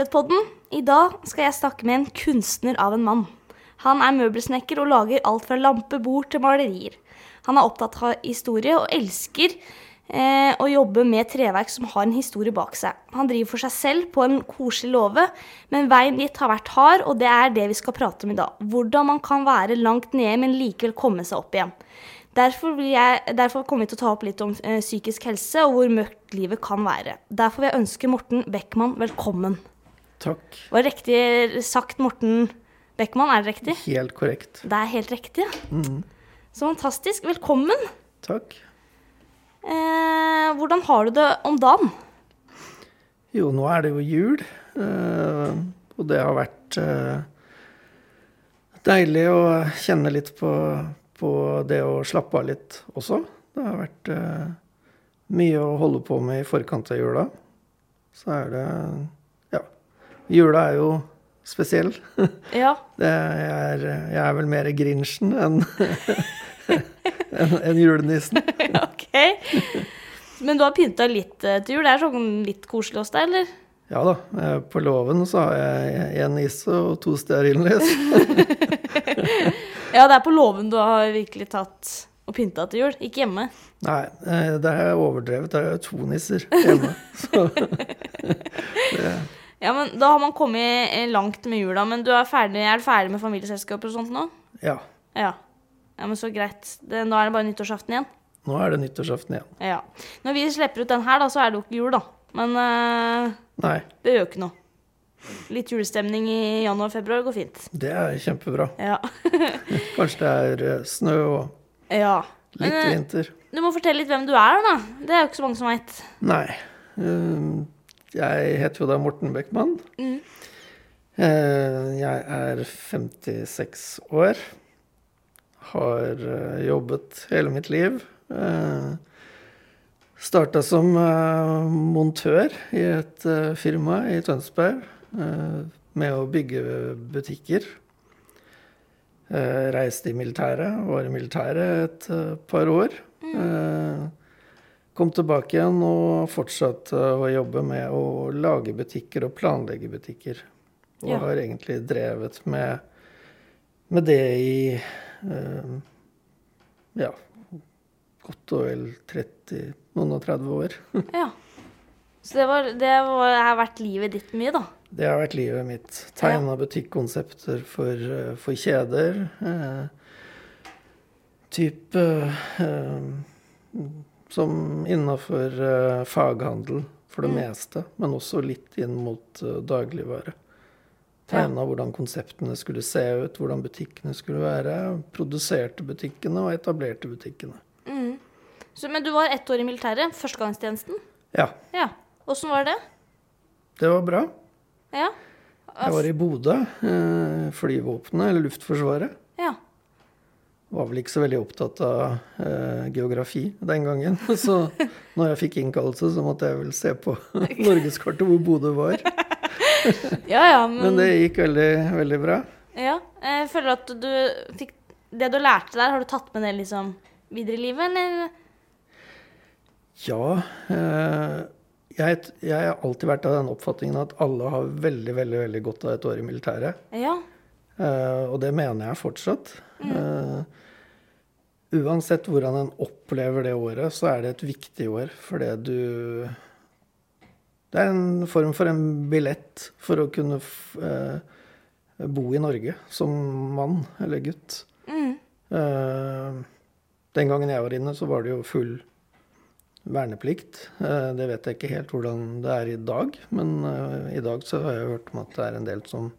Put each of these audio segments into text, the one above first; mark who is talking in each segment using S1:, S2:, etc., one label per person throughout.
S1: Velkommen. I dag skal jeg snakke med en kunstner av en mann. Han er møbelsnekker og lager alt fra lampebord til malerier. Han er opptatt av historie og elsker eh, å jobbe med treverk som har en historie bak seg. Han driver for seg selv på en koselig låve, men veien dit har vært hard, og det er det vi skal prate om i dag. Hvordan man kan være langt nede, men likevel komme seg opp igjen. Derfor, jeg, derfor kommer vi til å ta opp litt om eh, psykisk helse og hvor mørkt livet kan være. Derfor vil jeg ønske Morten Beckmann velkommen.
S2: Takk.
S1: Var det riktig sagt Morten Beckmann? Er det riktig?
S2: Helt korrekt.
S1: Det er helt riktig. Så fantastisk. Velkommen.
S2: Takk.
S1: Eh, hvordan har du det om dagen?
S2: Jo, nå er det jo jul, eh, og det har vært eh, deilig å kjenne litt på, på det å slappe av litt også. Det har vært eh, mye å holde på med i forkant av jula. Så er det Ja. Jula er jo spesiell.
S1: Ja.
S2: Det er, jeg er vel mer Grinchen enn en, en julenissen.
S1: ok. Men du har pynta litt eh, til jul? Det er sånn litt koselig hos deg, eller?
S2: Ja da. eh, På låven så har jeg én nisse og to stearinlys.
S1: Ja, det er på låven du har virkelig tatt og pynta til jul, ikke hjemme.
S2: Nei, eh, det er overdrevet. Det er to nisser hjemme. Så det,
S1: Ja, men Da har man kommet eh, langt med jula, men du er ferdig, er du ferdig med familieselskap og sånt nå?
S2: ja.
S1: Ja. ja, men så greit. Det, nå er det bare nyttårsaften igjen.
S2: Nå er det nyttårsaften igjen.
S1: Ja. Når vi slipper ut den her, da, så er det jo ikke jul, da. Men eh,
S2: Nei,
S1: det gjør ikke noe. Litt julestemning i januar-februar går fint.
S2: det er kjempebra.
S1: Ja.
S2: Kanskje det er eh, snø og
S1: ja.
S2: litt
S1: Men
S2: vinter.
S1: du må fortelle litt hvem du er, da. Det er jo ikke så mange som veit.
S2: Nei. eh, Jeg heter jo da Morten Beckmann.
S1: Mm.
S2: Eh, Jeg er 56 år. Har eh, jobbet hele mitt liv. Starta som eh, montør i et eh, firma i Tønsberg eh, med å bygge butikker. Eh, Reiste i militæret, var i militæret et eh, par år. Eh, Kom tilbake igjen og fortsatte å jobbe med å lage butikker og planlegge butikker. Og
S1: Ja.
S2: har egentlig drevet med, med det i eh, ja, godt og vel 30, noen og 30 år.
S1: Ja. Så det, var, det var, har vært livet ditt mye, da.
S2: Det har vært livet mitt. Tegna butikkonsepter for, eh, for kjeder. Eh, type eh, Som innafor uh, faghandel for det meste, men også litt inn mot uh, dagligvare. Tegna hvordan konseptene skulle se ut, hvordan butikkene skulle være. Produserte butikkene og etablerte butikkene.
S1: Så, men du var ett år i militæret. Førstegangstjenesten.
S2: Ja,
S1: Ja. Åssen var det?
S2: det var bra.
S1: Ja.
S2: Jeg var i Bodø. Uh, flyvåpenet, eller Luftforsvaret.
S1: Ja.
S2: Var vel ikke så veldig opptatt av eh, geografi den gangen. Så når jeg fikk innkallelse, så måtte jeg vel se på norgeskartet hvor Bodø var.
S1: Ja, ja, men,
S2: Men det gikk veldig, veldig bra.
S1: ja. Jeg føler at du fikk Det du lærte der, har du tatt med det liksom videre i livet, eller?
S2: Ja. Eh, jeg, jeg har alltid vært av den oppfatningen at alle har veldig, veldig, veldig godt av et år i militæret.
S1: Ja.
S2: Eh, og det mener jeg fortsatt. Eh, uansett hvordan en opplever det året, så er det et viktig år fordi du Det er en form for en billett for å kunne eh, bo i Norge som mann eller gutt.
S1: Mm.
S2: Den gangen jeg var inne, så var det jo full verneplikt. Det vet jeg ikke helt hvordan det er i dag, men i dag så har jeg hørt om at det er en del som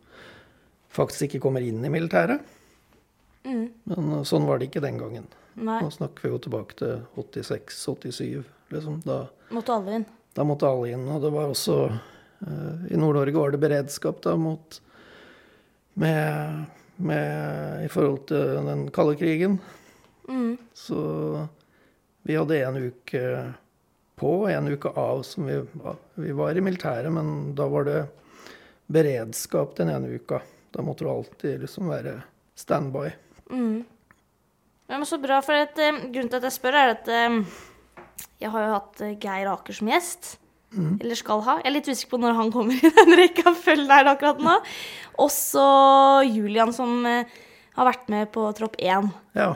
S2: faktisk ikke kommer inn i militæret.
S1: Mm.
S2: Men eh, sånn var det ikke den gangen.
S1: Nei.
S2: Nå snakker vi jo tilbake til 86-87. Liksom. Da,
S1: Måtte alle inn.
S2: da måtte alle inn. Og det var også uh, I Nord-Norge var det beredskap da mot med, med, I forhold til den kalde krigen.
S1: Mm.
S2: Så vi hadde en uke på og en uke av som vi, vi var i militæret, men da var det beredskap den ene uka. Da måtte du alltid liksom være standby.
S1: Mm. Ja, men så bra, for at, eh, grunnen til at jeg spør, er at eh, jeg har jo hatt eh, Geir Aker som gjest. Eller skal ha. Jeg er litt usikker på når han kommer i den rekkefølgen her akkurat nå. Også Julian, som eh, har vært med på tropp 1.
S2: Ja.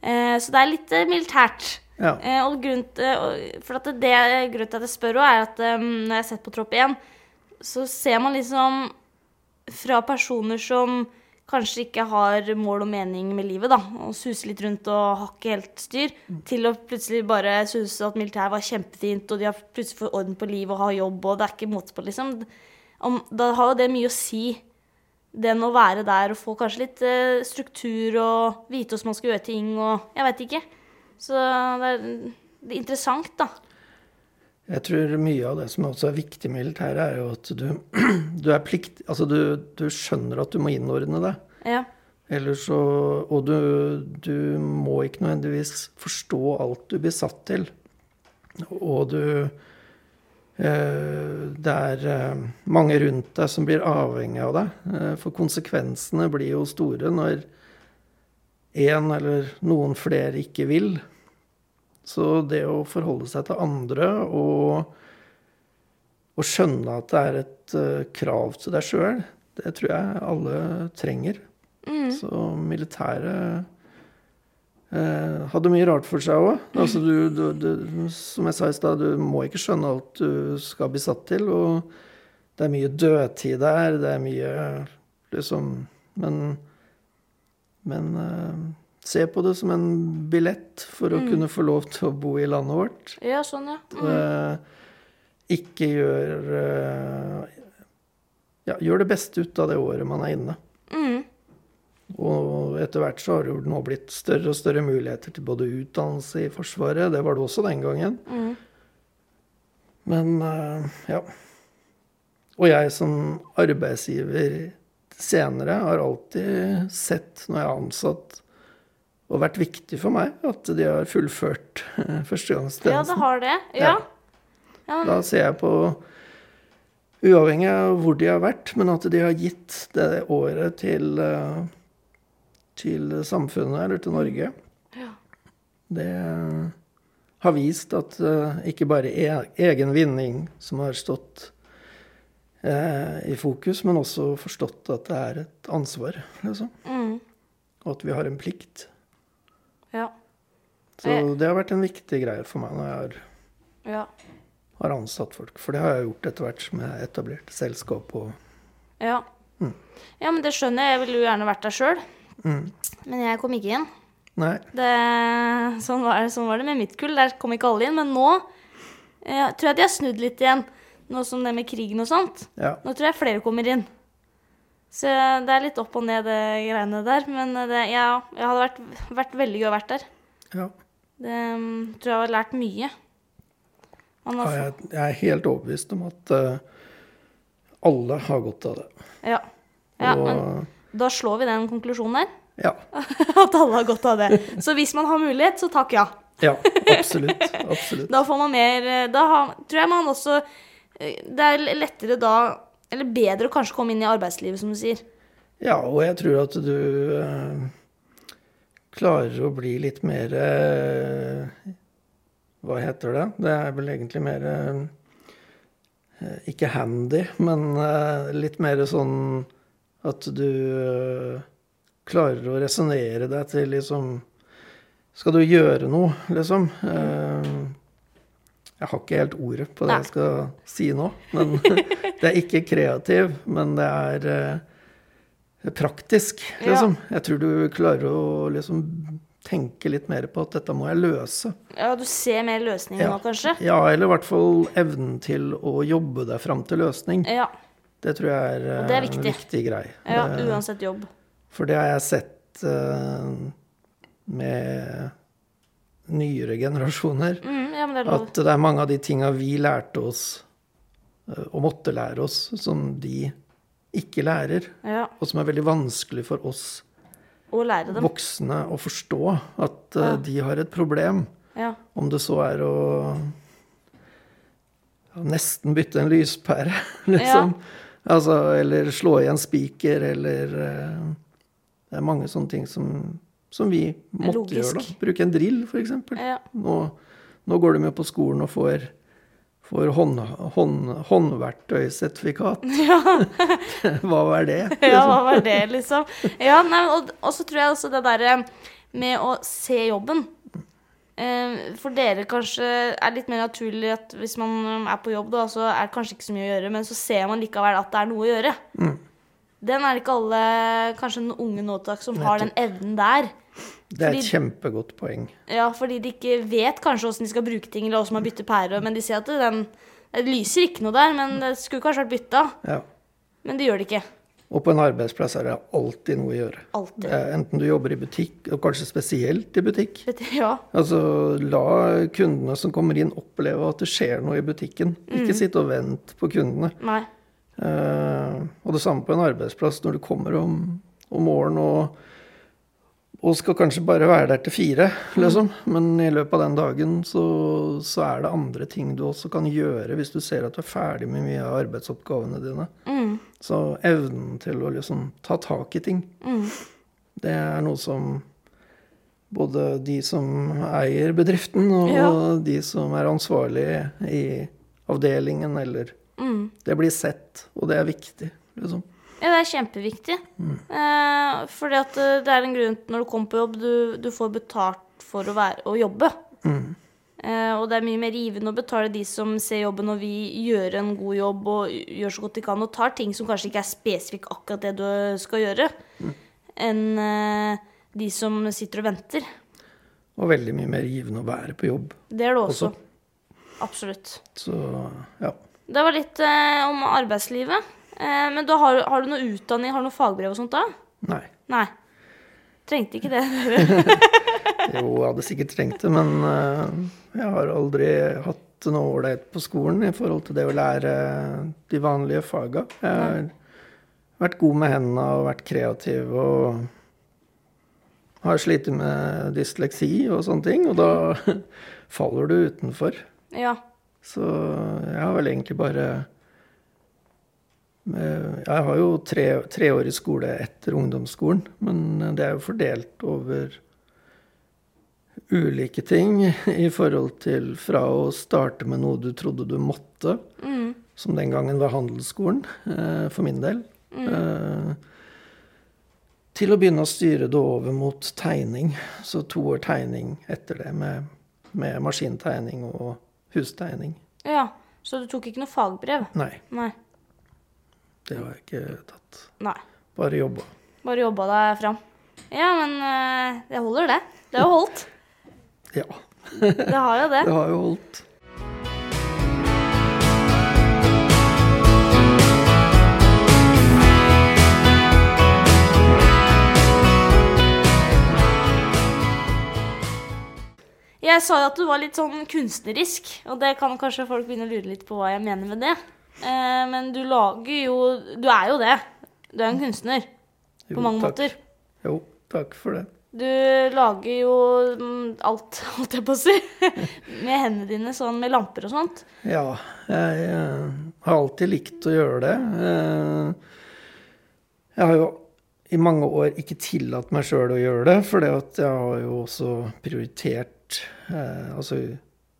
S1: Eh, så det er litt eh, militært.
S2: Ja.
S1: Og grunnen til, for at det, grunnen til at jeg spør òg, er at når jeg har sett på Tropp 1, så ser man liksom fra personer som kanskje ikke har mål og mening med livet, da, og suser litt rundt og har ikke helt styr, til å plutselig bare synes at militæret var kjempefint, og de har plutselig fått orden på livet og har jobb, og det er ikke måte på, liksom. Om, da har jo det mye å si, den å være der og få kanskje litt eh, struktur og vite hvordan man skal gjøre ting, og jeg veit ikke. Så det er, det er interessant, da.
S2: Jeg tror mye av det som også er viktig med militæret, er jo at du, du er plikt... Altså, du, du skjønner at du må innordne deg.
S1: Ja.
S2: Eller så Og du, du må ikke nødvendigvis forstå alt du blir satt til. Og du eh, Det er eh, mange rundt deg som blir avhengig av deg. Eh, for konsekvensene blir jo store når én eller noen flere ikke vil. Så det å forholde seg til andre og, og skjønne at det er et uh, krav til deg sjøl, det tror jeg alle trenger. Så militæret uh, hadde mye rart for seg òg. Altså, som jeg sa i stad, du må ikke skjønne alt du skal bli satt til. Og det er mye dødtid der, det er mye liksom Men, men eh, se på det som en billett for å kunne få lov til å bo i landet vårt.
S1: ja, sånn, ja. Mm.
S2: Eh, ikke gjør eh, Ja, gjør det beste ut av det året man er inne.
S1: Mm.
S2: Og etter hvert så har det nå blitt større og større muligheter til både utdannelse i Forsvaret. Det var det også den gangen.
S1: Mm.
S2: Men eh, ja. Og jeg som arbeidsgiver senere har alltid sett når jeg er ansatt, og vært viktig for meg, at de har fullført førstegangstjenesten.
S1: Ja, det har det. Ja. ja.
S2: Da ser jeg på Uavhengig av hvor de har vært, men at de har gitt det året til, eh, til samfunnet, eller til Norge.
S1: Ja.
S2: Det har vist at eh, ikke bare e egen vinning som har stått eh, i fokus, men også forstått at det er et ansvar, liksom.
S1: Mm.
S2: Og at vi har en plikt.
S1: Ja.
S2: Så det har vært en viktig greie for meg når jeg har,
S1: Ja.
S2: har ansatt folk. For det har jeg gjort etter hvert som jeg har etablert selskap og
S1: Ja. ja, men det skjønner jeg. Jeg ville jo gjerne vært der sjøl.
S2: mm.
S1: Men jeg kom ikke inn.
S2: Nei.
S1: Det, sånn, var sånn var det med mitt kull. Der kom ikke alle inn. Men nå jeg tror jeg de har snudd litt igjen. Nå som det med krigen og sånt.
S2: Ja.
S1: Nå tror jeg flere kommer inn. Så det er litt opp og ned, det greiene der. Men det, ja, jeg hadde vært, vært veldig gøy å vært der.
S2: ja.
S1: Det mm, tror jeg har lært mye. Man
S2: Ja, jeg, jeg er helt overbevist om at uh, alle har godt av det.
S1: ja. ja,
S2: og
S1: men da slår vi den konklusjonen der.
S2: ja,
S1: At alle har godt av det. Så hvis man har mulighet, så takk ja.
S2: ja, absolutt. Absolutt.
S1: Da får man mer eh, Da har, tror jeg man også eh, Det er lettere da Eller bedre å kanskje komme inn i arbeidslivet, som du sier.
S2: Ja, og jeg tror at du eh, klarer å bli litt mer eh, Hva heter det? Det er vel egentlig mer eh, Ikke handy, men eh, litt mer sånn at du eh, klarer å resonnere deg til liksom Skal du gjøre noe, liksom? Eh, jeg har ikke helt ordet på det
S1: Nei.
S2: jeg skal si nå. Men det er ikke kreativ, men det er eh, praktisk,
S1: Ja.
S2: liksom. Jeg tror du klarer å liksom tenke litt mer på at dette må jeg løse.
S1: Ja, du ser mer løsninger nå, kanskje?
S2: Ja, eller i hvert fall evnen til å jobbe deg fram til løsning.
S1: Ja.
S2: Det tror jeg er,
S1: Og det er viktig.
S2: en viktig grei.
S1: ja
S2: Det-
S1: uansett jobb.
S2: for det har jeg sett eh, med nyere generasjoner.
S1: Mm, ja, men det.
S2: At det er mange av de tinga vi lærte oss, eh, og måtte lære oss, som de ikke lærer.
S1: Ja,
S2: Og som er veldig vanskelig for oss voksne å forstå. At eh,
S1: Ja.
S2: de har et problem.
S1: Ja.
S2: Om det så er å nesten bytte en lyspære, liksom. Altså, eller slå i en spiker, eller eh, Det er mange sånne ting som, som vi måtte
S1: Logisk.
S2: gjøre. da. Bruke en drill, f.eks.
S1: Ja.
S2: Nå, nå går du med på skolen og får, får hånd, hånd, håndverktøysertifikat.
S1: Ja.
S2: Hva var det?
S1: Ja, hva var det, liksom? Ja, nei, og, og så tror jeg også det derre med å se jobben eh, For dere kanskje er litt mer naturlig at hvis man er på jobb, da, så er det kanskje ikke så mye å gjøre, men så ser man likevel at det er noe å gjøre.
S2: Mm.
S1: Den er det ikke alle, kanskje den unge nå som har den evnen der.
S2: Det er et
S1: Fordi-
S2: kjempegodt poeng.
S1: Ja, fordi de ikke vet kanskje åssen de skal bruke ting, eller åssen man bytter pære, men de ser at det, den, det lyser ikke noe der, men det skulle kanskje vært bytta.
S2: Ja.
S1: Men det gjør det ikke.
S2: Og på en arbeidsplass er det alltid noe å gjøre.
S1: Alltid.
S2: Eh, Enten du jobber i butikk, og kanskje spesielt i butikk.
S1: Ja.
S2: Altså, la kundene som kommer inn, oppleve at det skjer noe i butikken. Ikke sitte og vente på kundene.
S1: Nei.
S2: Eh, og det samme på en arbeidsplass når du kommer om, om morgenen og, og skal kanskje bare være der til fire, liksom. Men i løpet av den dagen så, så er det andre ting du også kan gjøre hvis du ser at du er ferdig med mye av arbeidsoppgavene dine.
S1: Mm.
S2: Så evnen til å liksom ta tak i ting,
S1: Mm.
S2: det er noe som både de som eier bedriften, og
S1: Ja.
S2: de som er ansvarlig i avdelingen, eller
S1: Mm.
S2: Det blir sett, og det er viktig, liksom.
S1: Ja, det er kjempeviktig. Eh, fordi at eh, det er en grunn til når du kommer på jobb, du, du får betalt for å, være, å jobbe.
S2: Mm.
S1: Eh, og det er mye mer givende å betale de som ser jobben og vi gjør en god jobb og gjør så godt de kan, og tar ting som kanskje ikke er spesifikt akkurat det du skal gjøre, enn eh, de som sitter og venter.
S2: Og veldig mye mer givende å være på jobb.
S1: Det er det også.
S2: Også.
S1: Absolutt.
S2: Så ja.
S1: Det var litt eh, om arbeidslivet. Eh, men da har, har du noe utdanning, har du noe fagbrev og sånt da?
S2: Nei.
S1: Nei. Trengte ikke det.
S2: Jo, jeg hadde sikkert trengt det, men eh, jeg har aldri hatt noe ålreit på skolen i forhold til det å lære de vanlige faga. Jeg har vært god med hendene og vært kreativ og har slitt med dysleksi og sånne ting, og da faller du utenfor.
S1: ja.
S2: Så jeg har vel egentlig bare eh, Jeg har jo tre, tre år i skole etter ungdomsskolen, men det er jo fordelt over ulike ting i forhold til fra å starte med noe du trodde du måtte,
S1: Mm.
S2: som den gangen var handelsskolen, eh, for min del, mm. til å begynne å styre det over mot tegning. Så to år tegning etter det, med, med maskintegning og hustegning.
S1: ja. Så du tok ikke noe fagbrev?
S2: Nei,
S1: Nei.
S2: det har jeg ikke tatt.
S1: Nei.
S2: Bare jobba.
S1: Bare jobba deg fram. Ja, men eh, det holder, det. Det har holdt.
S2: Ja,
S1: Det har jo det.
S2: det har jo holdt.
S1: Jeg sa jo at du var litt sånn kunstnerisk, og det kan kanskje folk begynne å lure litt på hva jeg mener med det. Eh, men du lager jo Du er jo det. Du er en kunstner
S2: Jo,
S1: på mange
S2: takk.
S1: måter.
S2: Jo, takk for det.
S1: Du lager jo mm, alt, holdt jeg på å si, med hendene dine, sånn med lamper og sånt.
S2: Ja, jeg jeg har alltid likt å gjøre det. Eh, jeg har jo i mange år ikke tillatt meg sjøl å gjøre det, for jeg har jo også prioritert eh, altså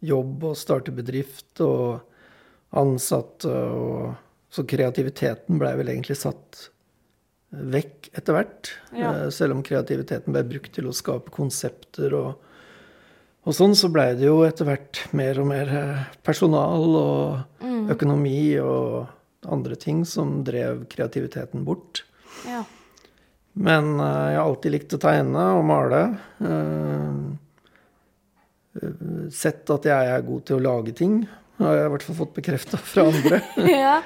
S2: jobb og starte bedrift og ansatte og Så kreativiteten blei vel egentlig satt vekk etter hvert.
S1: Ja.
S2: Eh, selv om kreativiteten ble brukt til å skape konsepter og og sånn så blei det jo etter hvert mer og mer eh, personal og økonomi og andre ting som drev kreativiteten bort.
S1: Ja.
S2: Men eh, jeg har alltid likt å tegne og male. Sett at jeg er god til å lage ting. Har jeg i hvert fall fått bekrefta fra andre.
S1: ja.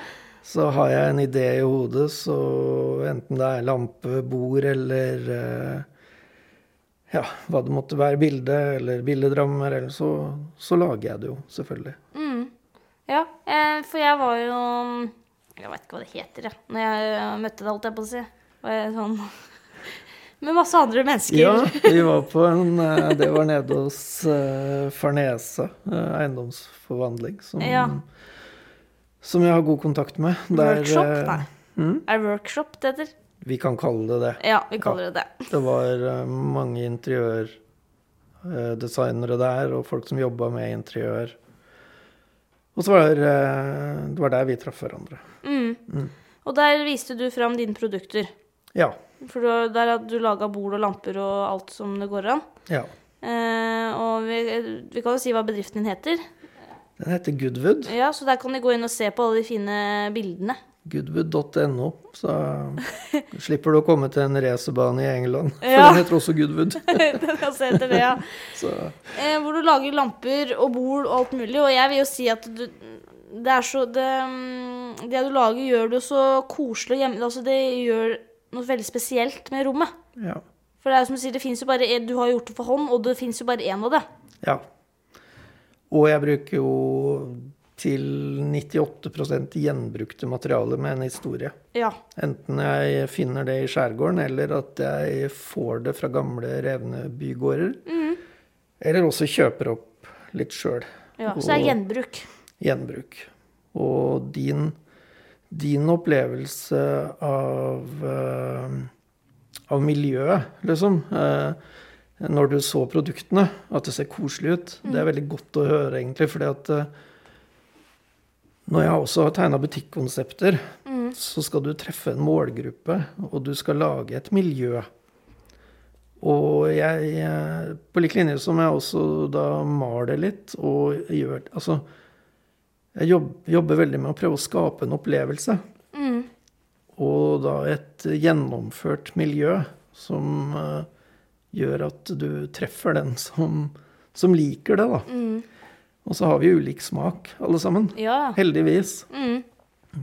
S2: Så har jeg en idé i hodet, så enten det er lampe, bord eller eh, ja, hva det måtte være, bilde eller billedrammer, eller så, så lager jeg det jo, selvfølgelig.
S1: Mm. Ja, eh, for jeg var jo Jeg vet ikke hva det heter, jeg. Når jeg møtte deg, holdt jeg på å si. Var jeg sånn Med masse andre mennesker.
S2: Ja, vi var på en eh, Det var nede hos uh, Farnese uh, eiendomsforvandling, som,
S1: Ja.
S2: som jeg har god kontakt med. Der,
S1: Workshop? Nei.
S2: mm,
S1: Er det workshop det heter?
S2: vi kan kalle det det.
S1: Ja, vi kaller det det.
S2: Det var uh, mange interiørdesignere der, og folk som jobba med interiør. Og så var det, det var der vi traff hverandre.
S1: Mm. Og der viste du fram dine produkter.
S2: Ja.
S1: For du, der hadde du laga bord og lamper og alt som det går an.
S2: ja.
S1: Eh, og vi, vi kan jo si hva bedriften din heter.
S2: Den heter Goodwood.
S1: Ja, Så der kan de gå inn og se på alle de fine bildene.
S2: Goodwood.no. Så slipper du å komme til en racerbane i England. For
S1: Ja.
S2: den heter også Goodwood.
S1: Den se etter det, ja.
S2: Så
S1: Eh, hvor du lager lamper og bord og alt mulig. Og jeg vil jo si at du Det er så Det, mm, det du lager, gjør det så koselig hjemme... Altså, det gjør noe veldig spesielt med rommet.
S2: ja.
S1: For det er jo som du sier, det fins jo bare Du har gjort det for hånd, og det fins jo bare én av det.
S2: ja. Og jeg bruker jo til 98% gjenbrukte materialer med en historie.
S1: Ja.
S2: Enten jeg finner det i skjærgården, eller at jeg får det fra gamle, revne bygårder.
S1: Mm.
S2: Eller også kjøper opp litt sjøl.
S1: ja. Så det er gjenbruk.
S2: Gjenbruk. Og din, din opplevelse av, eh, av miljøet, liksom eh, Når du så produktene, at det ser koselig ut, det er veldig godt å høre, egentlig. fordi at eh, når jeg også har tegna butikkonsepter,
S1: mm.
S2: så skal du treffe en målgruppe, og du skal lage et miljø. Og jeg, på lik linje som jeg også da maler litt og gjør Altså, jeg jobber, jobber veldig med å prøve å skape en opplevelse.
S1: Mm.
S2: Og da et gjennomført miljø som uh, gjør at du treffer den som, som liker det, da.
S1: Mm.
S2: Og så har vi ulik smak, alle sammen.
S1: Ja.
S2: Heldigvis.
S1: Mm.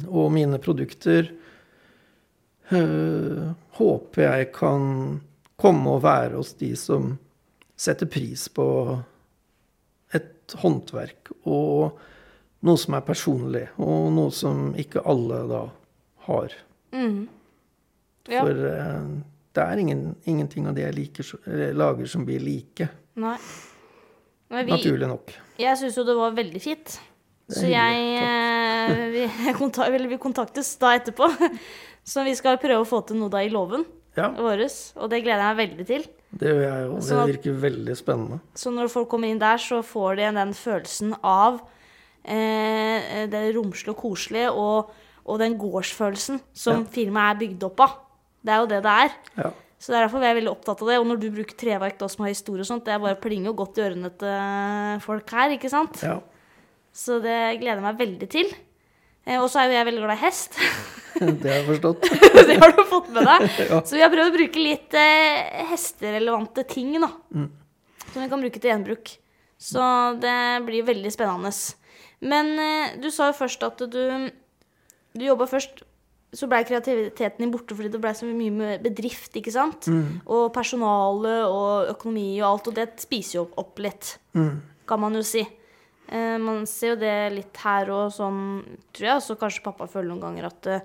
S2: Og mine produkter øh, håper jeg kan komme og være hos de som setter pris på et håndverk og noe som er personlig, og noe som ikke alle da har.
S1: Mm. Ja.
S2: For eh, det er ingen, ingenting av det jeg liker, lager som blir like,
S1: Nei. Men vi,
S2: naturlig nok.
S1: jeg syns jo det var veldig fint. Så jeg eh, vi, vi kontaktes da etterpå. Så vi skal prøve å få til noe da i låven
S2: Ja,
S1: vår. Og det gleder jeg meg veldig til.
S2: det gjør jeg òg. Det
S1: Sånn
S2: virker veldig spennende.
S1: Så når folk kommer inn der, så får de den følelsen av det romslige og koselige, og, og den gårdsfølelsen som
S2: Ja.
S1: firmaet er bygd opp av. Det er jo det det er.
S2: Ja.
S1: Så det er derfor vi er veldig opptatt av det. Og når du bruker treverk da som har historie og sånt, det er bare plinge og godt i ørene til folk her, ikke sant?
S2: ja.
S1: Så det gleder jeg meg veldig til. Eh, og så er jo jeg veldig glad i hest.
S2: Det har jeg forstått.
S1: det har du fått med deg.
S2: Ja.
S1: Så vi har prøvd å bruke litt eh, hesterelevante ting, da.
S2: Mm.
S1: Som vi kan bruke til gjenbruk. Så det blir veldig spennende. Men eh, du sa jo først at du Du jobba først så blei kreativiteten din borte fordi det blei så mye med bedrift, ikke sant?
S2: Mm.
S1: Og personale og økonomi og alt, og det spiser jo opp litt,
S2: Mm.
S1: kan man jo si. Eh, man ser jo det litt her og sånn, tror jeg. Så kanskje pappa føler noen ganger at eh,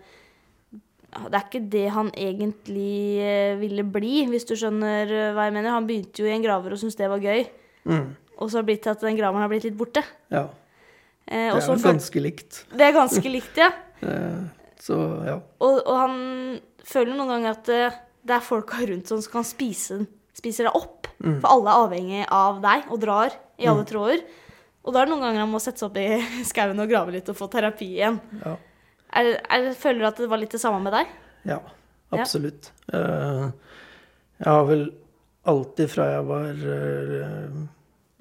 S1: det er ikke det han egentlig eh, ville bli, hvis du skjønner hva jeg mener. Han begynte jo i en graver og syntes det var gøy,
S2: Mm.
S1: og så har det blitt til at den graveren har blitt litt borte.
S2: Ja.
S1: Eh,
S2: Det er
S1: så
S2: vel ganske likt.
S1: det er ganske likt, ja.
S2: Eh, Så ja.
S1: Og, og han føler noen ganger at eh, det er folka rundt som kan spise, spiser deg opp.
S2: Mm.
S1: For alle er avhengig av deg og drar i alle tråder. Og da er det noen ganger han må sette seg opp i skauen og grave litt og få terapi igjen.
S2: Ja.
S1: Er, er, føler du at det var litt det samme med deg?
S2: Ja, absolutt. Eh, Jeg har vel alltid fra jeg var eh,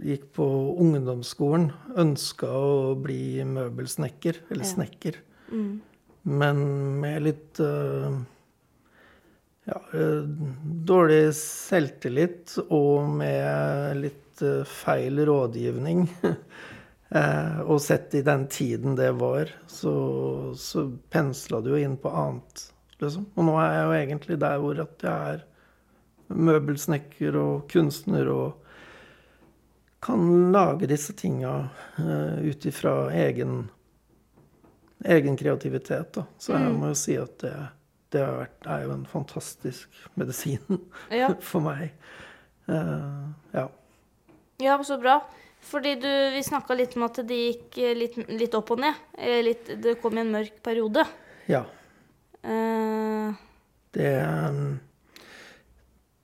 S2: gikk på ungdomsskolen, ønska å bli møbelsnekker, eller
S1: Ja.
S2: snekker.
S1: Mm.
S2: Men med litt uh, ja, dårlig selvtillit og med litt uh, feil rådgivning. uh, og sett i den tiden det var, så, så pensla det jo inn på annet. Liksom. Og nå er jeg jo egentlig der hvor at jeg er møbelsnekker og kunstner og kan lage disse tinga uh, ut ifra egen, egen kreativitet. Da. Så jeg
S1: Mm.
S2: må jo si at det, det har vært, er jo en fantastisk medisin
S1: Ja.
S2: for meg. Uh, ja.
S1: Ja, så bra. Fordi du, vi snakka litt om at det gikk litt, litt opp og ned. Eh, Litt, det kom i en mørk periode.
S2: ja.
S1: Uh...
S2: Det,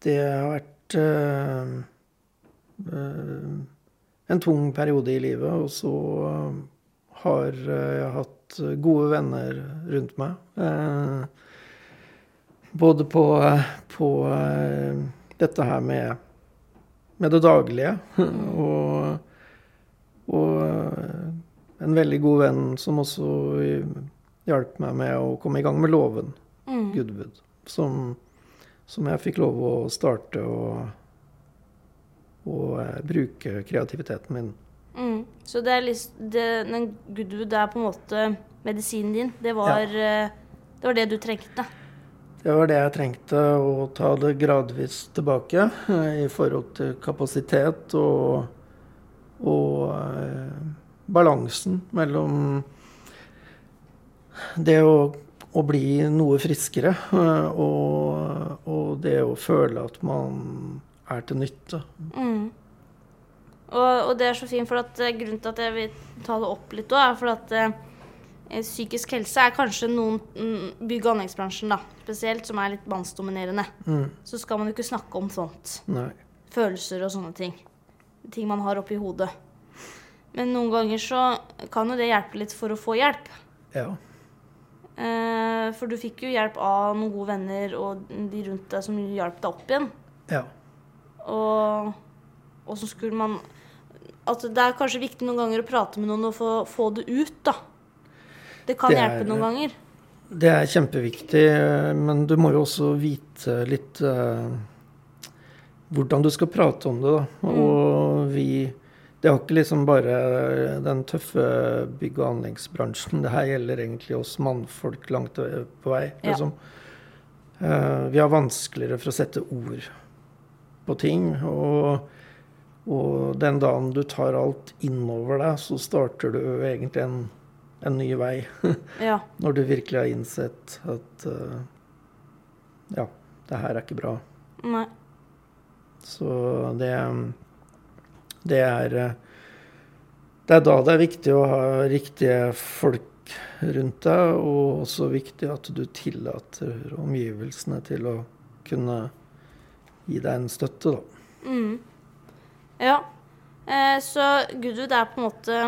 S2: det har vært en tung periode i livet, og så uh, har jeg hatt gode venner rundt meg. både på, på dette her med, med det daglige og, og en veldig god venn som også hjalp meg med å komme i gang med låven, mm. Goodwood. Som, som, jeg fikk lov å starte og, og uh, bruke kreativiteten min.
S1: Mm. Så det er liksom, det, den Goodwood er på en måte medisinen din? Det var, ja. uh, det var det du trengte?
S2: Det var det jeg trengte, å ta det gradvis tilbake uh, i forhold til kapasitet og, og balansen mellom det å, å, bli noe friskere eh, og, og, det å føle at man er til nytte.
S1: Mm. Og, og, det er så fint, for at eh, grunnen til at jeg vil ta det opp litt òg, er for at eh, psykisk helse er kanskje noen mm, bygg- og anleggsbransjen da, spesielt, som er litt mannsdominerende. Mm. Så skal man jo ikke snakke om sånt.
S2: Nei.
S1: Følelser og sånne ting. Ting man har oppi hodet. Men noen ganger så kan jo det hjelpe litt for å få hjelp.
S2: Ja.
S1: Eh, for du fikk jo hjelp av noen gode venner og de rundt deg som hjalp deg opp igjen.
S2: Ja.
S1: Og, og så skulle man At det er kanskje viktig noen ganger å prate med noen og få, få det ut, da. Det kan det er, hjelpe noen ganger.
S2: Det er kjempeviktig, men du må jo også vite litt uh, hvordan du skal prate om det, da. Mm. Og vi det er ikke liksom bare den tøffe bygg- og anleggsbransjen. Det her gjelder egentlig oss mannfolk langt på vei. Liksom. Uh, vi har vanskeligere for å sette ord på ting. Og, og, den dagen du tar alt innover deg, så starter du egentlig en, en ny vei.
S1: ja.
S2: Når du virkelig har innsett at uh, ja, det her er ikke bra.
S1: Nei.
S2: Så det det er, eh, det er da det er viktig å ha riktige folk rundt deg, og også viktig at du tillater omgivelsene til å kunne gi deg en støtte,
S1: da. Mm. Ja. Eh, så Goodwood er på en måte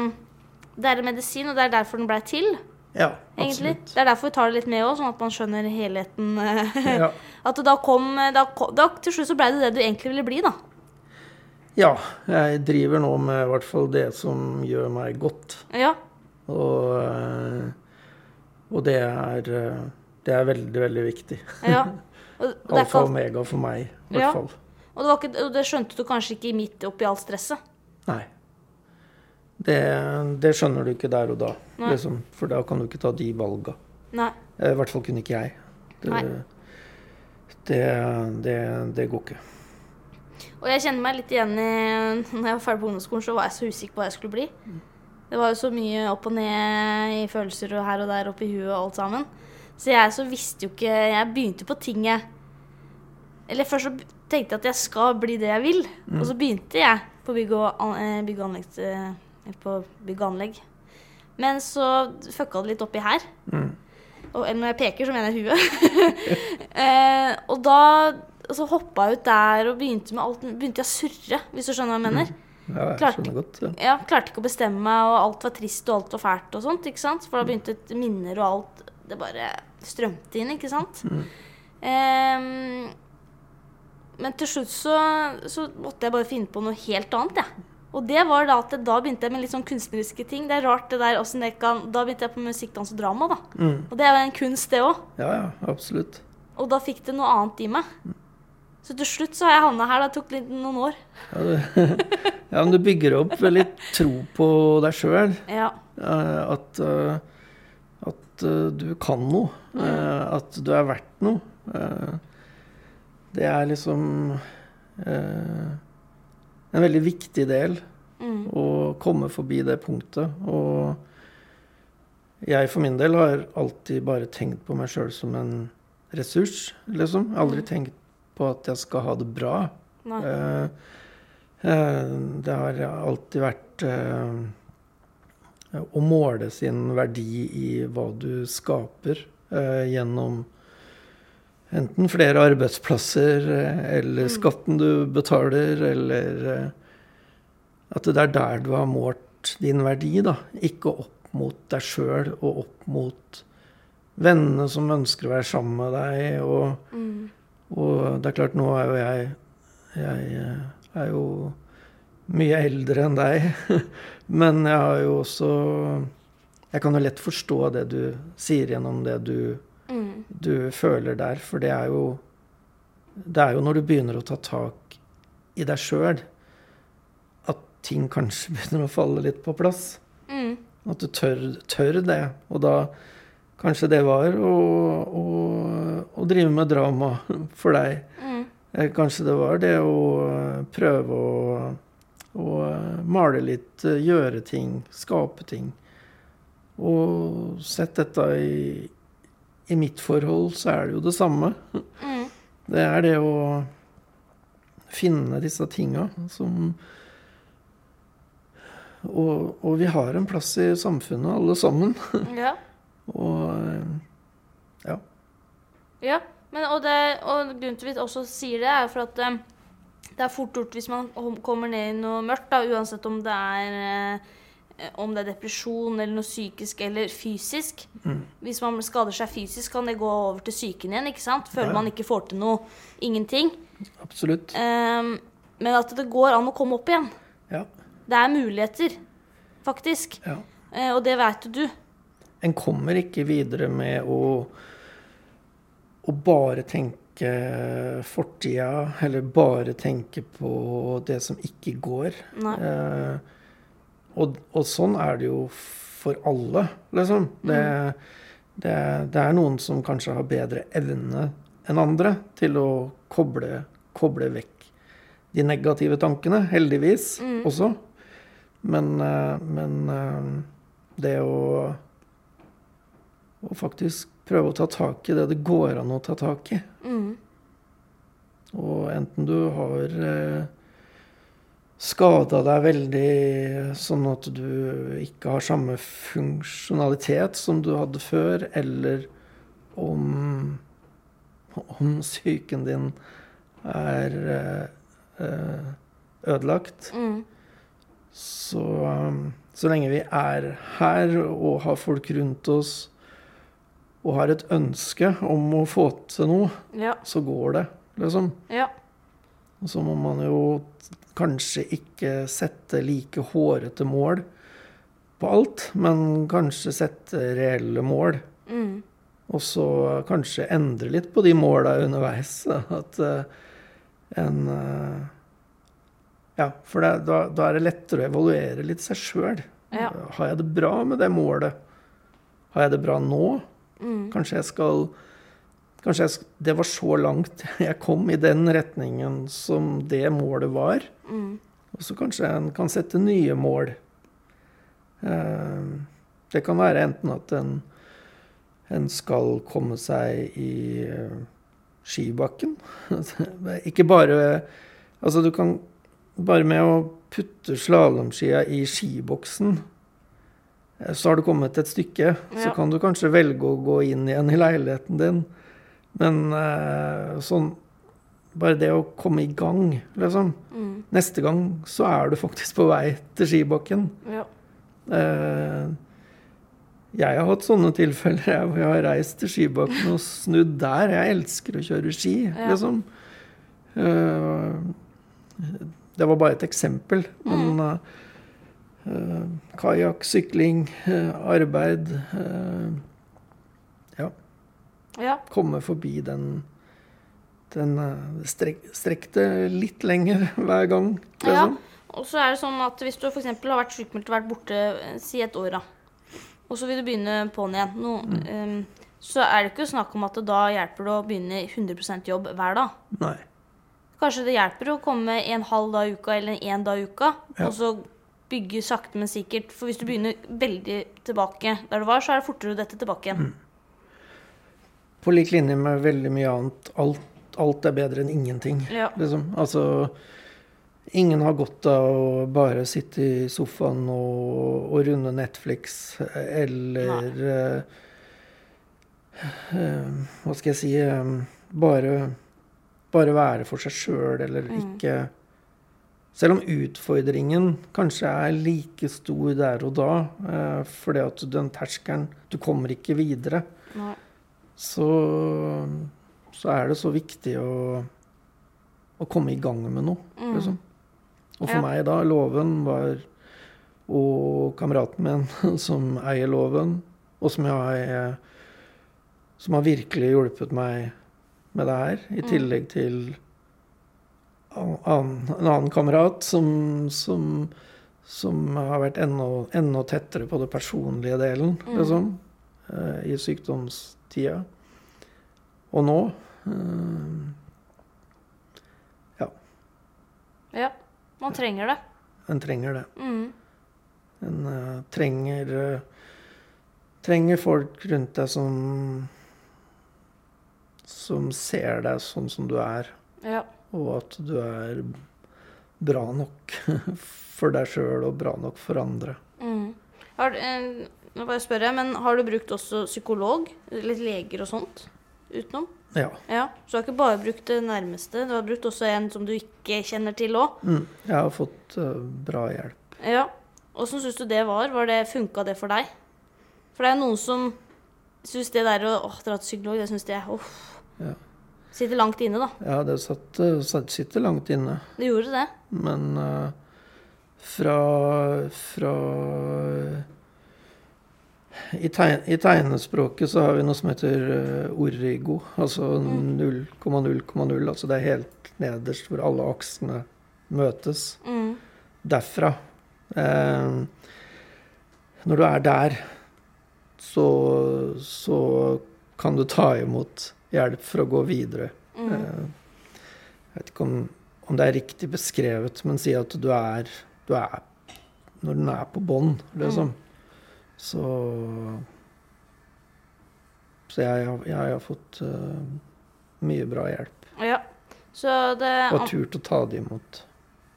S1: Det er en medisin, og det er derfor den blei til.
S2: Ja, egentlig. absolutt.
S1: Det er derfor vi tar det litt med òg, sånn at man skjønner helheten. ja. At da kom, da kom da, Til slutt så blei det det du egentlig ville bli, da.
S2: Ja, jeg driver nå med i hvert fall det som gjør meg godt.
S1: Ja.
S2: Og, eh, og det, er, eh, det er veldig, veldig viktig.
S1: Ja.
S2: Alfa og omega for meg, i hvert ja. fall.
S1: Og det, ikke, og det, skjønte du kanskje ikke midt oppi alt stresset?
S2: Nei. Det, det, skjønner du ikke der og da. Liksom, for da kan du ikke ta de valga.
S1: Nei.
S2: Eh, I hvert fall kunne ikke jeg. Det, det, det går ikke.
S1: Og jeg kjenner meg litt igjen i Når jeg var ferdig på ungdomsskolen, så var jeg så usikker på hva jeg skulle bli. Det var jo så mye opp og ned i følelser og her og der oppi huet og alt sammen. Så jeg så visste jo ikke Jeg begynte på ting jeg Eller først så tenkte jeg at jeg skal bli det jeg vil. Mm. Og så begynte jeg på bygg og, eh, bygg og anlegg. Eh, på bygg og anlegg. Men så fucka det litt oppi her. Mm. Og når jeg peker, så mener jeg huet. eh, og da og så hoppa jeg ut der og begynte med alt Begynte jeg å surre, hvis du skjønner hva jeg mener.
S2: Mm. Ja, jeg klarte, godt. Ja.
S1: ja. Klarte ikke å bestemme meg, og alt var trist og alt var fælt og sånt. ikke sant? For da begynte minner og alt Det bare strømte inn, ikke sant? Mm. Um, men til slutt så, så, måtte jeg bare finne på noe helt annet, jeg. Ja. Og det var da at da begynte jeg med litt sånn kunstneriske ting. Det er rart det der det kan, Da begynte jeg på musikk, dans og drama, da. Mm. Og det er jo en kunst, det òg.
S2: Ja, ja, absolutt.
S1: Og da fikk det noe annet i meg. Mm. Så til slutt så har jeg havna her. Det tok litt, noen år.
S2: Ja, du, ja, men du bygger opp litt tro på deg sjøl.
S1: Ja.
S2: At, eh, at eh, du kan noe. Eh, at du er verdt noe. Det er liksom en veldig viktig del mm. å komme forbi det punktet. Og jeg for min del har alltid bare tenkt på meg sjøl som en ressurs, liksom. Aldri mm. tenkt på at jeg skal ha det bra. Eh, eh, det har alltid vært uh, å måle sin verdi i hva du skaper gjennom enten flere arbeidsplasser eller mm. skatten du betaler, eller at det er der du har målt din verdi, da. Ikke opp mot deg sjøl og opp mot vennene som ønsker å være sammen med deg. Og,
S1: Mm.
S2: og det er klart, nå er jo jeg Jeg eh, er jo mye eldre enn deg. Men jeg har jo også Jeg kan jo lett forstå det du sier gjennom det du,
S1: Mm.
S2: du føler der. For det er jo Det er jo når du begynner å ta tak i deg sjøl, at ting kanskje begynner å falle litt på plass.
S1: Mm.
S2: At du tør, tør det. Og da Kanskje det var å, å, å drive med drama for deg.
S1: Mm.
S2: Eh, Kanskje det var det å prøve å, å male litt, eh, gjøre ting, skape ting. Og sett dette i, i mitt forhold, så er det jo det samme.
S1: Mm.
S2: Det er det å finne disse tinga som og, og vi har en plass i samfunnet, alle sammen.
S1: Ja.
S2: Og eh, ja.
S1: Ja, men, og, det, og grunnen til at vi også sier det, er for at eh, det er fort gjort hvis man kommer ned i noe mørkt, da, uansett om det er eh, om det er depresjon eller noe psykisk eller fysisk.
S2: Mm.
S1: Hvis man skader seg fysisk, kan det gå over til psyken igjen. ikke sant? Føler
S2: Ja,
S1: man ikke får til noe. Ingenting.
S2: Absolutt.
S1: Um, men at det går an å komme opp igjen.
S2: Ja.
S1: Det er muligheter, faktisk.
S2: ja.
S1: Uh, og det vet du.
S2: En kommer ikke videre med å, å bare tenke fortida, eller bare tenke på det som ikke går. Eh, og, og sånn er det jo for alle, liksom. Det, det, det er noen som kanskje har bedre evne enn andre til å koble, koble vekk de negative tankene, heldigvis også. Men, eh, men eh, det å, å faktisk prøve å ta tak i det det går an å ta tak i.
S1: Mm.
S2: Og enten du har eh, skada deg veldig sånn at du ikke har samme funksjonalitet som du hadde før, eller om, om psyken din er eh, eh, ødelagt,
S1: Mm.
S2: så, um, så lenge vi er her og har folk rundt oss og har et ønske om å få til noe,
S1: Ja.
S2: så går det, liksom.
S1: Ja.
S2: Og så må man jo kanskje ikke sette like hårete mål på alt, men kanskje sette reelle mål.
S1: Mm.
S2: Og så kanskje endre litt på de måla underveis. At eh, en eh, Ja, for det, da, da er det lettere å evaluere litt seg sjøl.
S1: Ja.
S2: Har jeg det bra med det målet? Har jeg det bra nå?
S1: Mm.
S2: Kanskje jeg skal Kanskje jeg, det var så langt jeg kom i den retningen som det målet var.
S1: Mm.
S2: Og så kanskje en kan sette nye mål. Eh, Det kan være enten at en, en skal komme seg i eh, skibakken. Ikke bare Altså, du kan bare med å putte slalåmskia i skiboksen, så har du kommet et stykke. Så kan du kanskje velge å gå inn igjen i leiligheten din. Men eh, sånn Bare det å komme i gang, liksom.
S1: Mm.
S2: Neste gang så er du faktisk på vei til skibakken.
S1: Ja.
S2: Eh, jeg har hatt sånne tilfeller jeg, hvor jeg har reist til skibakken og snudd der. Jeg elsker å kjøre ski,
S1: Ja.
S2: liksom. Eh, det var bare et eksempel. Men uh, kajakk, sykling, eh, arbeid eh, Ja,
S1: ja.
S2: komme forbi den den strek, strekk litt lenger hver gang.
S1: Ja.
S2: Liksom.
S1: Og så er det sånn at hvis du f.eks. har vært sykmeldt og vært borte eh, si et år, da, og så vil du begynne på'n igjen, nå, um, så er det ikke snakk om at det da hjelper det å begynne 100% jobb hver dag.
S2: Nei.
S1: Kanskje det hjelper å komme en halv dag i uka eller en dag i uka,
S2: Ja.
S1: og så bygge sakte, men sikkert. For hvis du begynner veldig tilbake der du var, så er det fortere å dette tilbake igjen.
S2: På lik linje med veldig mye annet. Alt, alt er bedre enn ingenting.
S1: Ja.
S2: Liksom. Altså Ingen har godt av å bare sitte i sofaen og, og runde Netflix eller uh, uh, Hva skal jeg si um, bare, bare være for seg sjøl eller
S1: Mm.
S2: ikke selv om utfordringen kanskje er like stor der og da, eh, fordi at den terskelen Du kommer ikke videre. Så, så er det så viktig å, å komme i gang med noe,
S1: Mm.
S2: liksom. Og for
S1: Ja.
S2: meg da, låven var Og kameraten min som eier låven, og som jeg Som har virkelig hjulpet meg med det her, i
S1: Mm.
S2: tillegg til an, an, en annen kamerat som, som, som har vært enda, enda tettere på det personlige delen,
S1: Mm.
S2: liksom, eh, i sykdomstida. Og nå eh,
S1: Ja. Man trenger det.
S2: En trenger det.
S1: Mm.
S2: En uh, trenger uh, Trenger folk rundt deg som Som ser deg sånn som du er,
S1: Ja.
S2: Og at du er bra nok for deg sjøl og bra nok for andre.
S1: Mm. Har, eh, nå bare spør jeg, men har du brukt også psykolog? Litt leger og sånt? Utenom?
S2: Ja.
S1: Ja. Så du har ikke bare brukt det nærmeste, du har brukt også en som du ikke kjenner til òg?
S2: Mm. Jeg har fått uh, bra hjelp.
S1: Ja. Åssen syns du det var? var det, Funka det for deg? For det er noen som syns det der å åh, dra til psykolog, det syns de er uff.
S2: Ja.
S1: Sitter langt inne, da.
S2: Ja, det satt, eh, satt, sitter langt inne.
S1: Det gjorde det.
S2: Men uh, fra, fra i, tegn, I tegnespråket så har vi noe som heter uh, origo, altså 0,0,0. Altså det er helt nederst hvor alle aksene møtes.
S1: Mm.
S2: Derfra. Eh, når du er der, så, så kan du ta imot hjelp for å gå videre.
S1: Mm.
S2: Eh, Jeg vet ikke om, om det er riktig beskrevet, men si at du er, du er Når den er på bånn, liksom. Så Så jeg, har- jeg har fått uh, mye bra hjelp.
S1: Ja. Så det
S2: Og turt å ta det imot.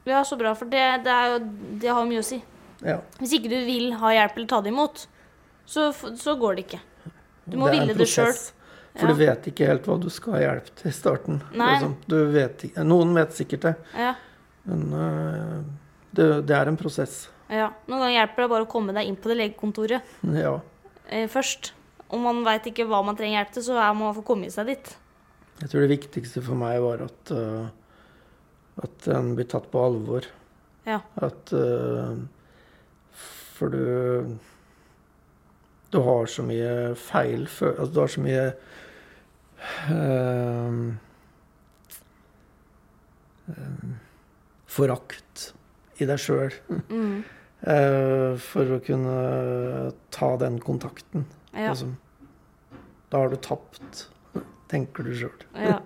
S1: Ja, så bra, for det, det, jo, det har mye å si.
S2: Ja.
S1: Hvis ikke du vil ha hjelp eller ta det imot, så, så går det ikke. Du må ville det sjøl.
S2: For du vet ikke helt hva du skal ha hjelp til i starten. Liksom. Du vet, ikke- noen vet sikkert det,
S1: Ja,
S2: men uh, det, det er en prosess.
S1: ja. Noen ganger hjelper det bare å komme deg inn på det legekontoret
S2: Ja.
S1: eh, først. Om man veit ikke hva man trenger hjelp til, så er man få komme seg dit.
S2: Jeg tror det viktigste for meg var at, uh, at den blir tatt på alvor.
S1: Ja.
S2: At uh, For du Du har så mye feil Altså, du har så mye eh, eh, Forakt i deg sjøl
S1: Mm.
S2: for å kunne ta den kontakten.
S1: Ja.
S2: Altså, Da har du tapt, tenker du sjøl.
S1: ja.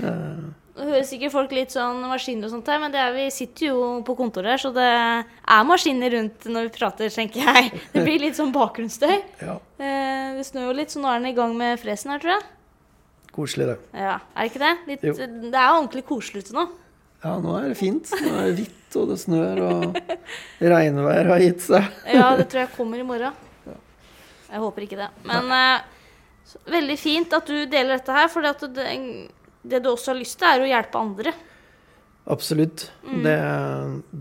S1: Nå hører sikkert folk litt sånn maskiner og sånt her, men det er, vi sitter jo på kontoret her, så det er maskiner rundt når vi prater, tenker jeg. Det blir litt sånn bakgrunnsstøy.
S2: Ja,
S1: Eh, det snør jo litt, så nå er den i gang med fresen her, tror jeg.
S2: koselig, det.
S1: Ja, Er det ikke det? Litt, det er jo ordentlig koselig ute nå.
S2: Ja, nå er det fint. Nå er det hvitt, og det snør, og regnvær har gitt seg.
S1: Ja, det tror jeg kommer i morgen. Jeg håper ikke det. Men eh, så- veldig fint at du deler dette her, for det, det du også har lyst til, er å hjelpe andre.
S2: Absolutt. Det,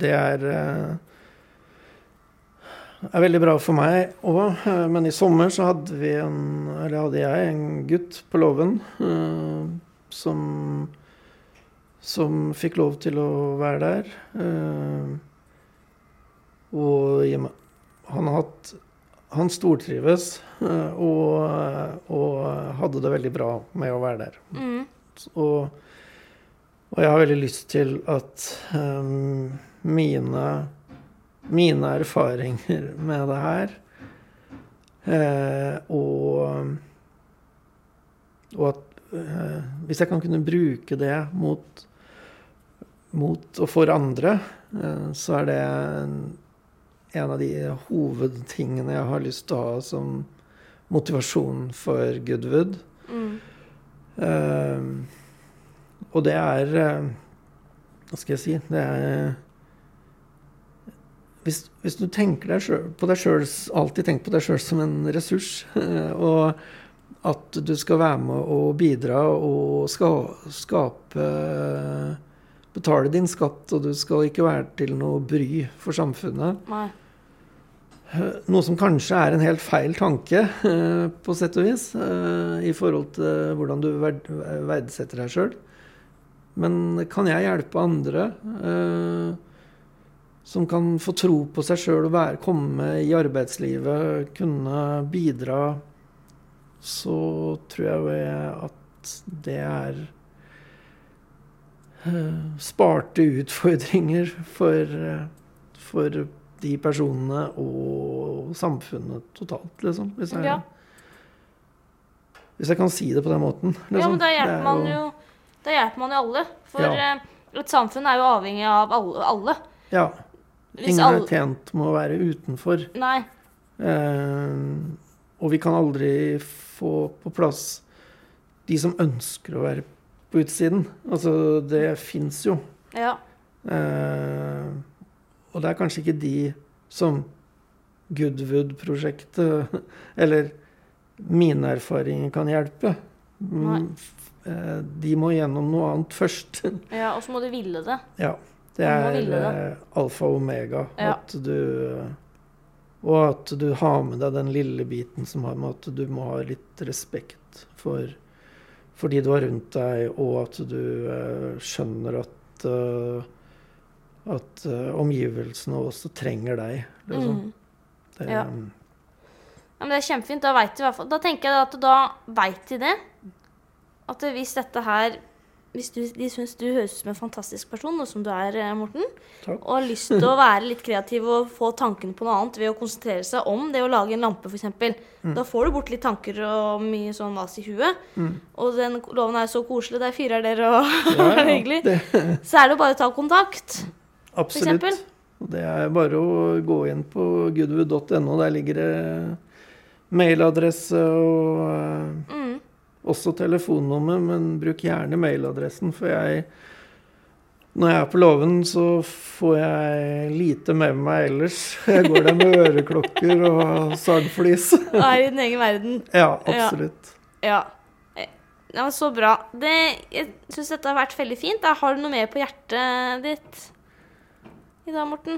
S2: det er eh, er veldig bra for meg òg. Men i sommer så hadde vi en Eller hadde jeg en gutt på låven uh, som som fikk lov til å være der. Uh, og hjemme. Han har hatt Han stortrives uh, og, og hadde det veldig bra med å være der.
S1: Mm.
S2: Og, og jeg har veldig lyst til at um, mine, mine erfaringer med det her eh, og, og at eh, Hvis jeg kan kunne bruke det mot, mot og for andre, eh, så er det en, en av de hovedtingene jeg har lyst til å ha som motivasjon for Goodwood. Eh, og det er eh, Hva skal jeg si Det er hvis, hvis du tenker deg selv, på deg sjøl Alltid tenk på deg sjøl som en ressurs. eh, og at du skal være med og bidra og ska, skape betale din skatt, og du skal ikke være til noe bry for samfunnet.
S1: Nei.
S2: Eh, Noe som kanskje er en helt feil tanke, eh, på sett og vis, eh, i forhold til hvordan du verdsetter deg sjøl. Men kan jeg hjelpe andre som kan få tro på seg sjøl og være, komme i arbeidslivet, kunne bidra, så tror jeg at det er sparte utfordringer for, for de personene og samfunnet totalt, liksom. Hvis jeg,
S1: Ja.
S2: hvis jeg kan si det på den måten.
S1: Ja,
S2: liksom.
S1: men da
S2: Det er
S1: hjelper man jo Da hjelper man jo alle. For
S2: Ja.
S1: eh, et samfunn er jo avhengig av alle. alle.
S2: Ja.
S1: Hvis
S2: Ingen
S1: alle
S2: er tjent med å være utenfor.
S1: Nei.
S2: Eh, og vi kan aldri få på plass de som ønsker å være på utsiden. Altså, det fins jo.
S1: Ja.
S2: Eh, og det er kanskje ikke de som Goodwood-prosjektet eller mine erfaringer kan hjelpe.
S1: Nei.
S2: Mm, f- eh, De må gjennom noe annet først.
S1: ja og så må du ville det.
S2: Ja. Det er
S1: det.
S2: eh, alfa og omega.
S1: Ja.
S2: At du Og at du har med deg den lille biten som har med at du må ha litt respekt for, for de du har rundt deg, og at du eh, skjønner at at uh, omgivelsene også trenger deg. Liksom.
S1: Mm.
S2: Det,
S1: Ja. Ja, men det er kjempefint. Da vet de i hvert fall Da tenker jeg at da veit de det. At hvis dette her Hvis du, de syns du høres ut som en fantastisk person, noe som du er, eh, Morten,
S2: Takk.
S1: og har lyst til å være litt kreativ og få tankene på noe annet ved å konsentrere seg om det å lage en lampe, f.eks.
S2: Mm.
S1: Da får du bort litt tanker og mye sånn vas i huet.
S2: Mm.
S1: Og den loven er så koselig, der fyrer dere og
S2: Ja, ja,
S1: hyggelig. Så er det jo bare å ta kontakt.
S2: Absolutt.
S1: eksempel?
S2: Og Det er bare å gå inn på goodwood.no. Der ligger det mailadresse og eh,
S1: Mm.
S2: også telefonnummer, men bruk gjerne mailadressen, for jeg når jeg er på låven, så får jeg lite med meg ellers. Jeg går der med øreklokker og sagflis.
S1: Og er i din egen verden.
S2: Ja, absolutt.
S1: Ja. ja. ja så bra. Det, jeg syns dette har vært veldig fint. Da har du noe mer på hjertet ditt i dag, Morten?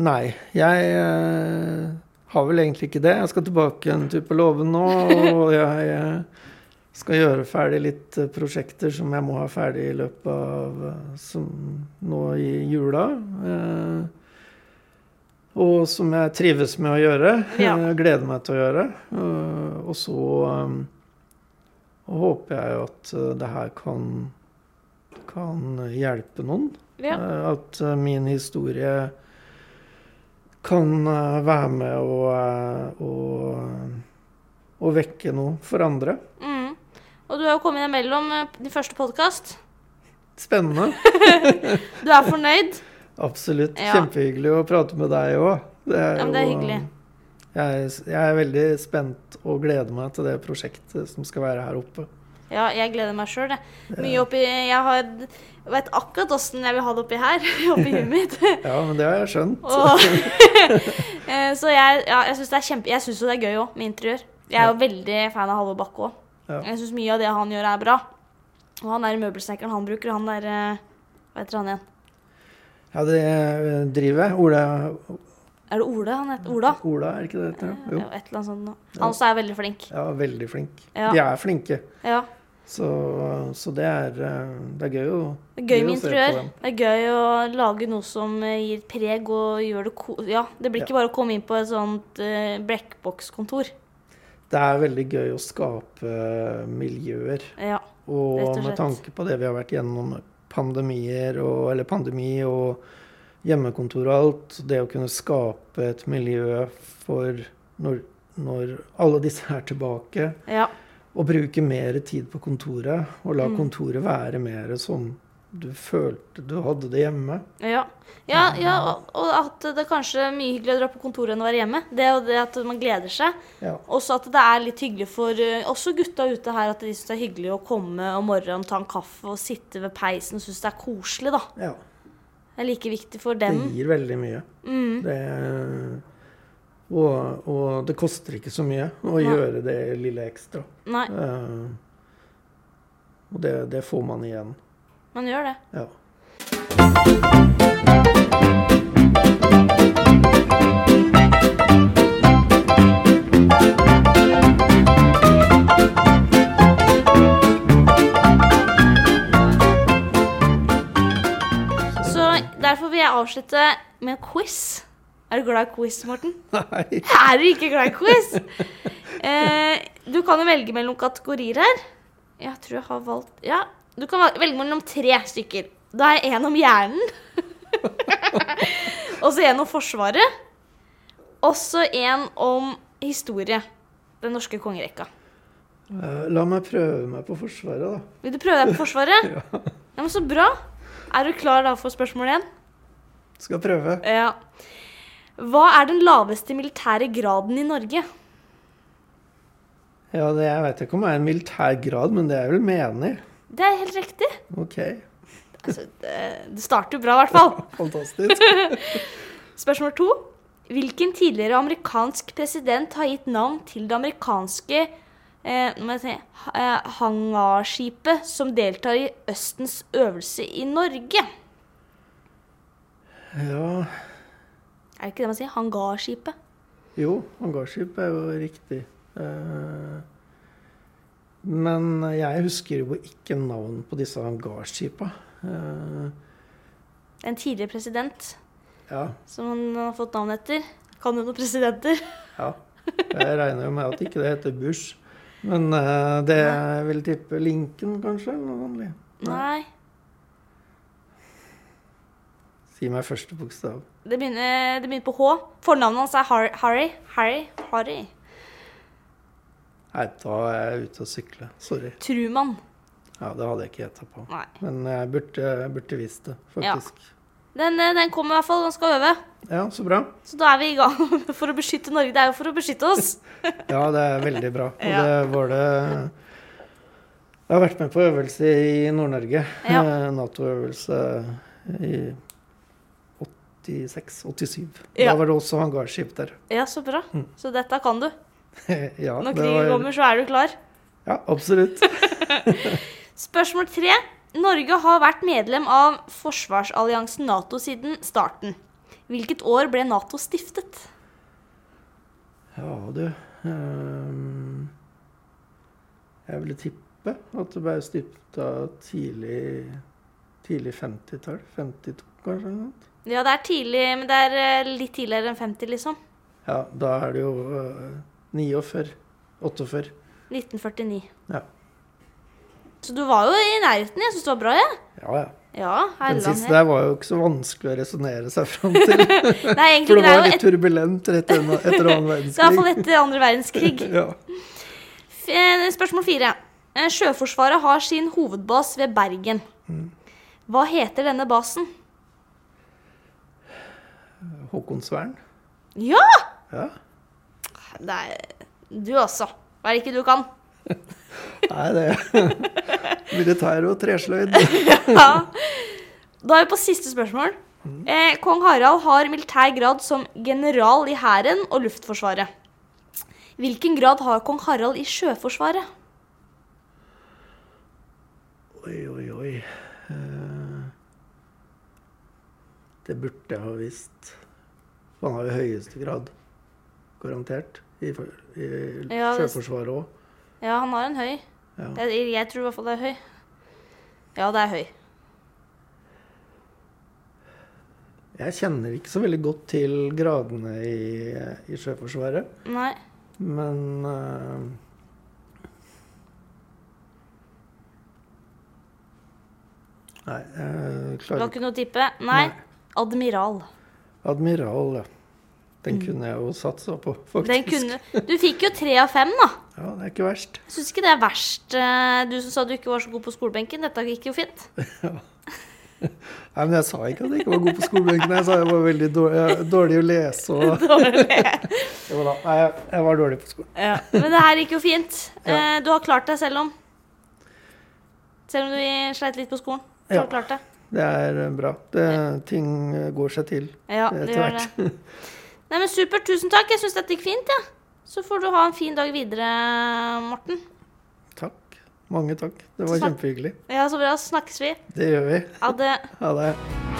S2: Nei, jeg eh, har vel egentlig ikke det. Jeg skal tilbake en tur på låven nå, og jeg eh, skal gjøre ferdig litt eh, prosjekter som jeg må ha ferdig i løpet av eh, som, nå i jula. Eh, og som jeg trives med å gjøre.
S1: Ja.
S2: Jeg gleder meg til å gjøre. Eh, og så eh, håper jeg jo at eh, det her kan, kan hjelpe noen.
S1: Ja.
S2: Eh, At eh, min historie kan eh, være med å, vekke noe for andre.
S1: Mm. Og du har jo kommet imellom mellom din første podkast.
S2: Spennende.
S1: Du er fornøyd?
S2: Absolutt.
S1: Ja.
S2: Kjempehyggelig å prate med deg òg. Det er
S1: Ja, men det er
S2: jo,
S1: hyggelig.
S2: Jeg, jeg er veldig spent og gleder meg til det prosjektet som skal være her oppe.
S1: Ja, jeg gleder meg sjøl, jeg. Mye oppi Jeg har vet akkurat åssen jeg vil ha det oppi her. Oppi huet mitt.
S2: Ja, men det har jeg skjønt.
S1: Og, Eh, så jeg, ja, jeg syns det er kjempe Jeg synes jo det er gøy òg, med interiør. Jeg er jo veldig fan av Halvor Bakke òg.
S2: Ja.
S1: Jeg syns mye av det han gjør, er bra. Og han er møbelsnekkeren han bruker. Han der eh, Hva heter han igjen?
S2: Ja, det eh, driver jeg. Ola,
S1: Er det Ola han heter? Ola?
S2: Ola, er ikke det?
S1: Ja,
S2: Jo.
S1: et eller annet sånt. Han også er veldig flink.
S2: Ja, veldig flink.
S1: Ja.
S2: De er flinke.
S1: Ja.
S2: Så, så det, er, eh, det er gøy å
S1: Det er gøy med
S2: å se
S1: interiør. Det er gøy å lage noe som eh, gir preg og gjør det ko... Ja, det blir ikke bare å komme inn på et sånt uh, blekkbokskontor.
S2: Det er veldig gøy å skape miljøer.
S1: Ja.
S2: Og,
S1: Rett og slett.
S2: med tanke på det vi har vært gjennom, pandemier og, eller pandemi og hjemmekontor og alt, det å kunne skape et miljø for når, når alle disse er tilbake,
S1: ja.
S2: Og bruke mer tid på kontoret, og la
S1: Mm.
S2: kontoret være mer som du følte du hadde det hjemme.
S1: Ja, ja, ja og, og at det kanskje er mye hyggeligere å dra på kontoret enn å være hjemme. Det og det at man gleder seg.
S2: Ja.
S1: Også at det er litt hyggelig for eh, også gutta ute her, at de syns det er hyggelig å komme om morgenen, ta en kaffe og sitte ved peisen og synes det er koselig, da.
S2: ja.
S1: Det er like viktig for dem.
S2: Det gir veldig mye.
S1: Mm.
S2: Det, og, og det koster ikke så mye å
S1: Nei.
S2: gjøre det lille ekstra.
S1: Nei,
S2: Uh, og det, det får man igjen.
S1: man gjør det.
S2: Ja.
S1: Så derfor vil jeg avslutte med quiz. Er du glad i quiz, Morten?
S2: Nei.
S1: Er du ikke glad i quiz? Eh, du kan jo velge mellom kategorier her. Jeg tror jeg har valgt Ja, du kan velge mellom tre stykker. Da er en om hjernen. og så en om Forsvaret. Og så en om historie. Den norske kongerekka.
S2: Eh, La meg prøve meg på Forsvaret, da.
S1: Vil du prøve deg på Forsvaret?
S2: Ja.
S1: Ja, men Så bra. Er du klar da for spørsmål én?
S2: Skal prøve.
S1: Ja. Hva er den laveste militære graden i Norge?
S2: Ja, det, Jeg vet ikke om det er en militær grad, men det er vel menig.
S1: Det er helt riktig.
S2: Ok,
S1: Altså, det, det starter jo bra, i hvert fall.
S2: fantastisk.
S1: Spørsmål to. Hvilken tidligere amerikansk president har gitt navn til det amerikanske eh, se, eh, hangarskipet som deltar i Østens øvelse i Norge?
S2: Ja,
S1: Er det ikke det man sier? Hangarskipet?
S2: jo, hangarskip er jo riktig. Eh, Men jeg husker jo ikke navn på disse hangarskipa. Eh,
S1: En tidligere president
S2: Ja,
S1: som han har fått navn etter. Kan jo noen presidenter.
S2: ja. Jeg regner jo med at ikke det heter Bush. Men eh, det jeg vil tippe Lincoln, kanskje? vanlig.
S1: Nei.
S2: Si meg første bokstav.
S1: Det begynner, det begynner på H. Fornavnet hans er Har Harry. Harry. Harry.
S2: Nei, da er jeg ute og sykle. Sorry.
S1: Truman.
S2: Ja, det hadde jeg ikke gjetta på.
S1: Nei.
S2: Men jeg burde, jeg burde visst det, faktisk.
S1: Den, eh, den kommer i hvert fall. Den skal øve.
S2: Ja. så bra.
S1: Så da er vi i gang for å beskytte Norge. Det er jo for å beskytte oss.
S2: Ja, det er veldig bra. Og
S1: Ja.
S2: det var det Jeg har vært med på øvelse i Nord-Norge.
S1: Ja.
S2: Eh, Nato-øvelse i 86-87.
S1: Ja.
S2: Da var det også hangarskip der.
S1: Ja, så bra.
S2: Mm.
S1: Så dette kan du.
S2: ja,
S1: Når krigen
S2: var-
S1: kommer, så er du klar.
S2: Ja, absolutt.
S1: Spørsmål tre. Norge har vært medlem av forsvarsalliansen Nato siden starten. Hvilket år ble Nato stiftet?
S2: Ja, du ehm, Jeg ville tippe at det ble stifta tidlig Tidlig 50-tall. 52, kanskje? eller noe?
S1: Ja, det er tidlig, men det er eh, litt tidligere enn 50, liksom.
S2: Ja, da er det jo eh, 49. 48.
S1: 1949.
S2: Ja.
S1: Så du var jo i nærheten. Jeg syns det var bra, jeg.
S2: Ja, ja.
S1: Ja,
S2: Den siste
S1: her.
S2: der var jo ikke så vanskelig å resonnere seg fram til.
S1: Nei, egentlig
S2: For det var litt
S1: et,
S2: turbulent rett etter etter annen
S1: er i hvert fall etter andre verdenskrig.
S2: Ja.
S1: Eh, Spørsmål fire. Eh, Sjøforsvaret har sin hovedbas ved Bergen. Hva heter denne basen?
S2: Håkonsvern.
S1: Ja!
S2: Ja.
S1: Det er du også. Hva er det ikke du kan?
S2: Nei, det Militær og tresløyd.
S1: Ja. Da er vi på siste spørsmål. Eh, Kong Harald har militær grad som general i Hæren og Luftforsvaret. Hvilken grad har kong Harald i Sjøforsvaret?
S2: Oi, oi, oi. Eh, Det burde jeg ha visst. Han har jo høyeste grad. Garantert. I, i
S1: Ja,
S2: Sjøforsvaret òg.
S1: Ja, han har en høy.
S2: Ja.
S1: Jeg, jeg tror i hvert fall det er høy. Ja, det er høy.
S2: Jeg kjenner ikke så veldig godt til gradene i, i Sjøforsvaret,
S1: Nei.
S2: men uh, Nei, jeg
S1: Du
S2: klarer
S1: har
S2: ikke
S1: ikke noe å tippe? Nei. Admiral.
S2: Admiral, ja. Den kunne jeg jo satsa på, faktisk.
S1: Mm. Kunne Du fikk jo tre av fem, da.
S2: Ja, det er ikke verst.
S1: Jeg syns ikke det er verst. eh, Du som sa du ikke var så god på skolebenken. Dette gikk jo fint. Ja.
S2: Nei, men Jeg sa ikke at jeg ikke var god på skolebenken. Jeg sa jeg var veldig dårlig, dårlig å lese. Og... Dårlig. nei, jeg- var dårlig på skolen.
S1: Ja. Men det her gikk jo fint. Eh, Du har klart deg selv om. Selv om du sleit litt på skolen. Du har klart det.
S2: Det er bra. Det, ting går seg til
S1: Ja, det
S2: etter
S1: det. Nei, men Supert. Tusen takk. Jeg syns dette gikk fint. Ja. Så får du ha en fin dag videre, Morten.
S2: Takk. mange takk. Det var
S1: Snak
S2: kjempehyggelig.
S1: Ja, så bra. Snakkes vi.
S2: Det gjør vi.
S1: Ha det.
S2: Ha det.